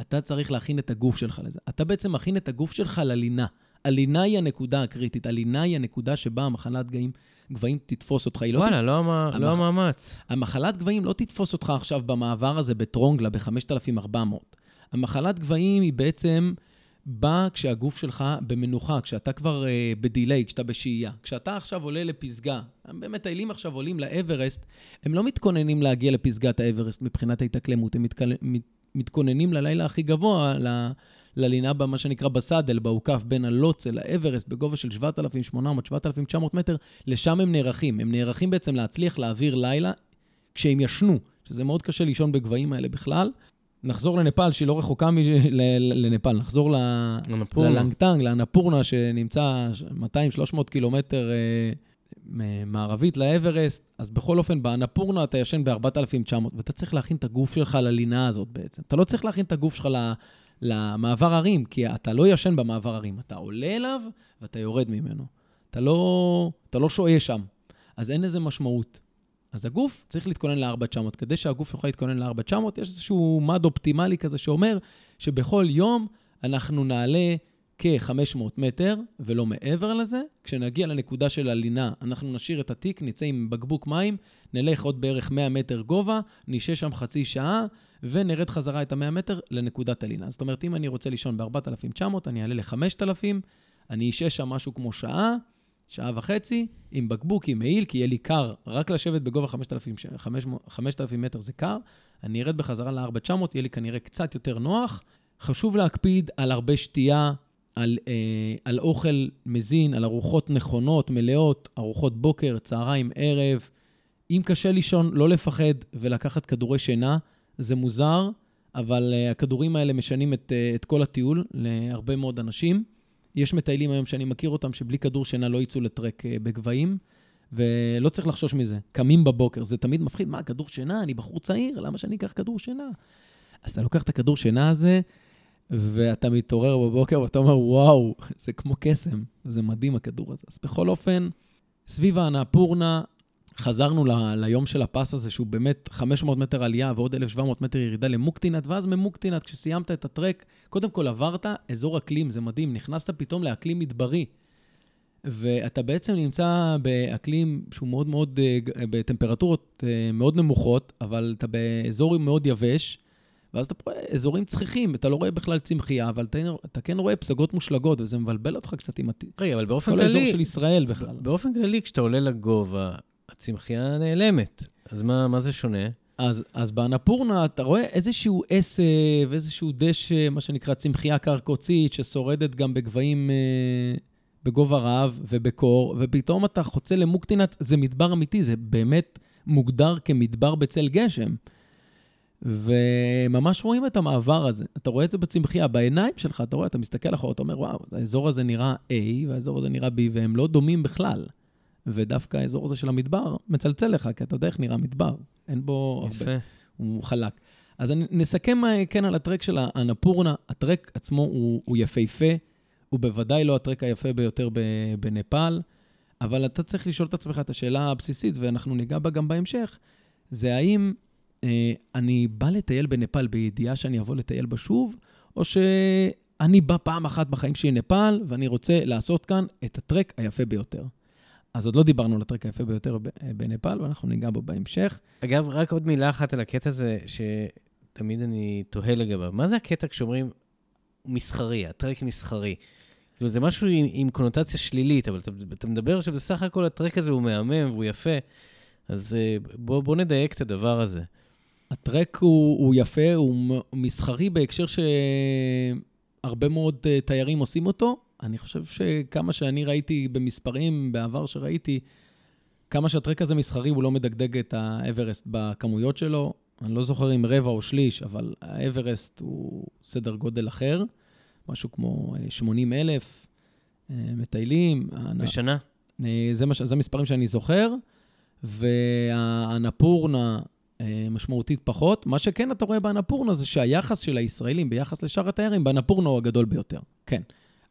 אתה צריך להכין את הגוף שלך לזה. אתה בעצם מכין את הגוף שלך ללינה. הלינה היא הנקודה הקריטית, הלינה היא הנקודה שבה המחלת גבהים, גבהים תתפוס אותך. היא לא וואלה, לא. לא המח- המאמץ. המחלת גבהים לא תתפוס אותך עכשיו במעבר הזה בטרונגלה ב-5400. המחלת גבהים היא בעצם באה כשהגוף שלך במנוחה, כשאתה כבר uh, בדיליי, כשאתה בשהייה. כשאתה עכשיו עולה לפסגה, מטיילים עכשיו עולים לאברסט, הם לא מתכוננים להגיע לפסגת האברסט מבחינת ההתאקלמות, הם מתכל... מת... מתכוננים ללילה הכי גבוה, ל... ללינה במה שנקרא בסאדל, בעוקף בין הלוצה לאברסט, בגובה של 7,800-7,900 מטר, לשם הם נערכים. הם נערכים בעצם להצליח להעביר לילה כשהם ישנו, שזה מאוד קשה לישון בגבהים האלה בכלל. נחזור לנפאל, שהיא לא רחוקה מ- לנפאל, נחזור ל... ללנגטנג, לאנפורנה, שנמצא 200-300 קילומטר אה, מערבית לאברסט. אז בכל אופן, באנפורנה אתה ישן ב-4,900, ואתה צריך להכין את הגוף שלך ללינה הזאת בעצם. אתה לא צריך להכין את הגוף שלך ל- למעבר הרים, כי אתה לא ישן במעבר הרים. אתה עולה אליו ואתה יורד ממנו. אתה לא, אתה לא שוהה שם. אז אין לזה משמעות. אז הגוף צריך להתכונן ל-4,900. כדי שהגוף יוכל להתכונן ל-4,900, יש איזשהו מד אופטימלי כזה שאומר שבכל יום אנחנו נעלה כ-500 מטר ולא מעבר לזה. כשנגיע לנקודה של הלינה, אנחנו נשאיר את התיק, נצא עם בקבוק מים, נלך עוד בערך 100 מטר גובה, נשב שם חצי שעה, ונרד חזרה את ה-100 מטר לנקודת הלינה. זאת אומרת, אם אני רוצה לישון ב-4,900, אני אעלה ל-5,000, אני אשב שם משהו כמו שעה, שעה וחצי, עם בקבוק, עם מעיל, כי יהיה לי קר, רק לשבת בגובה 5,000, 5,000 מטר זה קר, אני ארד בחזרה ל-4,900, יהיה לי כנראה קצת יותר נוח. חשוב להקפיד על הרבה שתייה, על, אה, על אוכל מזין, על ארוחות נכונות, מלאות, ארוחות בוקר, צהריים, ערב. אם קשה לישון, לא לפחד ולקחת כדורי שינה. זה מוזר, אבל uh, הכדורים האלה משנים את, uh, את כל הטיול להרבה מאוד אנשים. יש מטיילים היום שאני מכיר אותם שבלי כדור שינה לא יצאו לטרק uh, בגבהים, ולא צריך לחשוש מזה. קמים בבוקר, זה תמיד מפחיד. מה, כדור שינה? אני בחור צעיר, למה שאני אקח כדור שינה? אז אתה לוקח את הכדור שינה הזה, ואתה מתעורר בבוקר ואתה אומר, וואו, זה כמו קסם, זה מדהים הכדור הזה. אז בכל אופן, סביב האנפורנה, חזרנו ל- ליום של הפס הזה, שהוא באמת 500 מטר עלייה ועוד 1,700 מטר ירידה למוקטינט, ואז ממוקטינט, כשסיימת את הטרק, קודם כל עברת אזור אקלים, זה מדהים, נכנסת פתאום לאקלים מדברי. ואתה בעצם נמצא באקלים שהוא מאוד מאוד, אה, ג- בטמפרטורות אה, מאוד נמוכות, אבל אתה באזור מאוד יבש, ואז אתה רואה אזורים צחיחים, אתה לא רואה בכלל צמחייה, אבל אתה, אתה כן רואה פסגות מושלגות, וזה מבלבל אותך קצת עם הת... רגע, אבל באופן כל כללי... האזור של ישראל בכלל. באופן כללי, כשאתה עולה לגובה, הצמחייה נעלמת. אז מה, מה זה שונה? אז, אז באנפורנה אתה רואה איזשהו עשב, איזשהו דשא, מה שנקרא צמחייה קרקוצית, ששורדת גם בגבהים אה, בגובה רב ובקור, ופתאום אתה חוצה למוקטינט, זה מדבר אמיתי, זה באמת מוגדר כמדבר בצל גשם. וממש רואים את המעבר הזה. אתה רואה את זה בצמחייה, בעיניים שלך, אתה רואה, אתה מסתכל אחורה, אתה אומר, וואו, האזור הזה נראה A והאזור הזה נראה B, והם לא דומים בכלל. ודווקא האזור הזה של המדבר מצלצל לך, כי אתה יודע איך נראה מדבר. אין בו יפה. הרבה, הוא חלק. אז נסכם אה, כן על הטרק של האנפורנה. הטרק עצמו הוא, הוא יפהפה, הוא בוודאי לא הטרק היפה ביותר בנפאל, אבל אתה צריך לשאול את עצמך את השאלה הבסיסית, ואנחנו ניגע בה גם בהמשך, זה האם אה, אני בא לטייל בנפאל בידיעה שאני אבוא לטייל בה שוב, או שאני בא פעם אחת בחיים שלי לנפאל, ואני רוצה לעשות כאן את הטרק היפה ביותר. אז עוד לא דיברנו על הטרק היפה ביותר ב- בנפאל, ואנחנו ניגע בו בהמשך. אגב, רק עוד מילה אחת על הקטע הזה, שתמיד אני תוהה לגביו. מה זה הקטע כשאומרים מסחרי, הטרק מסחרי? כאילו, זה משהו עם, עם קונוטציה שלילית, אבל אתה, אתה מדבר שבסך הכל הטרק הזה הוא מהמם והוא יפה, אז אה, בוא, בוא נדייק את הדבר הזה. הטרק הוא, הוא יפה, הוא מסחרי בהקשר שהרבה מאוד אה, תיירים עושים אותו. אני חושב שכמה שאני ראיתי במספרים בעבר שראיתי, כמה שהטרק הזה מסחרי, הוא לא מדגדג את האברסט בכמויות שלו. אני לא זוכר אם רבע או שליש, אבל האברסט הוא סדר גודל אחר, משהו כמו 80 אלף אה, מטיילים. בשנה? אה, זה, מה, ש- זה המספרים שאני זוכר, והאנפורנה אה, משמעותית פחות. מה שכן אתה רואה באנפורנה זה שהיחס של הישראלים ביחס לשאר התיירים, באנפורנה הוא הגדול ביותר. כן.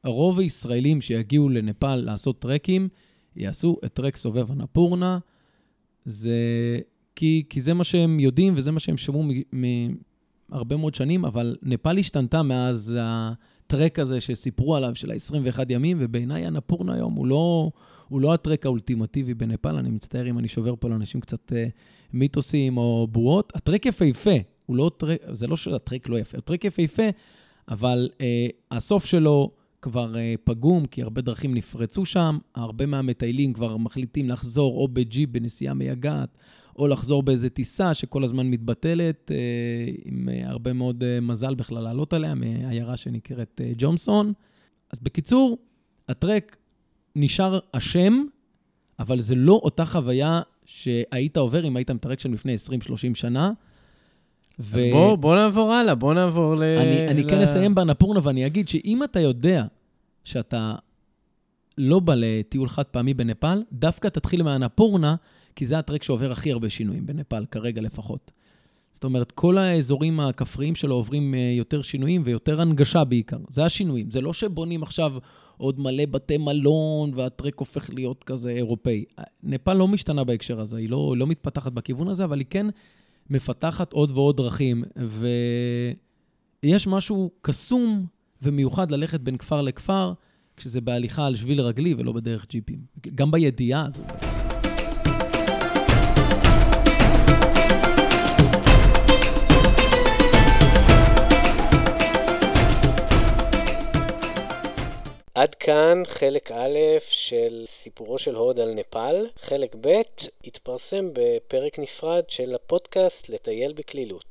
רוב הישראלים שיגיעו לנפאל לעשות טרקים, יעשו את טרק סובב אנפורנה. זה... כי, כי זה מה שהם יודעים וזה מה שהם שמעו מהרבה מאוד שנים, אבל נפאל השתנתה מאז הטרק הזה שסיפרו עליו, של ה-21 ימים, ובעיניי אנפורנה היום הוא לא, הוא לא הטרק האולטימטיבי בנפאל. אני מצטער אם אני שובר פה לאנשים קצת אה, מיתוסים או בועות. הטרק יפהפה, לא טרק, זה לא שהטרק לא יפה, הטרק יפהפה, אבל אה, הסוף שלו כבר אה, פגום, כי הרבה דרכים נפרצו שם, הרבה מהמטיילים כבר מחליטים לחזור או בג'יפ בנסיעה מייגעת, או לחזור באיזה טיסה שכל הזמן מתבטלת, אה, עם אה, הרבה מאוד אה, מזל בכלל לעלות עליה, מעיירה שנקראת אה, ג'ונסון. אז בקיצור, הטרק נשאר אשם, אבל זה לא אותה חוויה שהיית עובר אם היית מטרק שם לפני 20-30 שנה. אז בוא, בוא נעבור הלאה, בוא נעבור ל... אני, אני ל... כן אסיים באנפורנה ואני אגיד שאם אתה יודע שאתה לא בא לטיול חד פעמי בנפאל, דווקא תתחיל מהאנפורנה, כי זה הטרק שעובר הכי הרבה שינויים בנפאל, כרגע לפחות. זאת אומרת, כל האזורים הכפריים שלו עוברים אה, יותר שינויים ויותר הנגשה בעיקר. זה השינויים. זה לא שבונים עכשיו עוד מלא בתי מלון והטרק הופך להיות כזה אירופאי. נפאל לא משתנה בהקשר הזה, היא לא, לא מתפתחת בכיוון הזה, אבל היא כן מפתחת עוד ועוד דרכים. ויש משהו קסום ומיוחד ללכת בין כפר לכפר, כשזה בהליכה על שביל רגלי ולא בדרך ג'יפים. גם בידיעה הזו. עד כאן חלק א' של סיפורו של הוד על נפאל. חלק ב' יתפרסם בפרק נפרד של הפודקאסט לטייל בקלילות.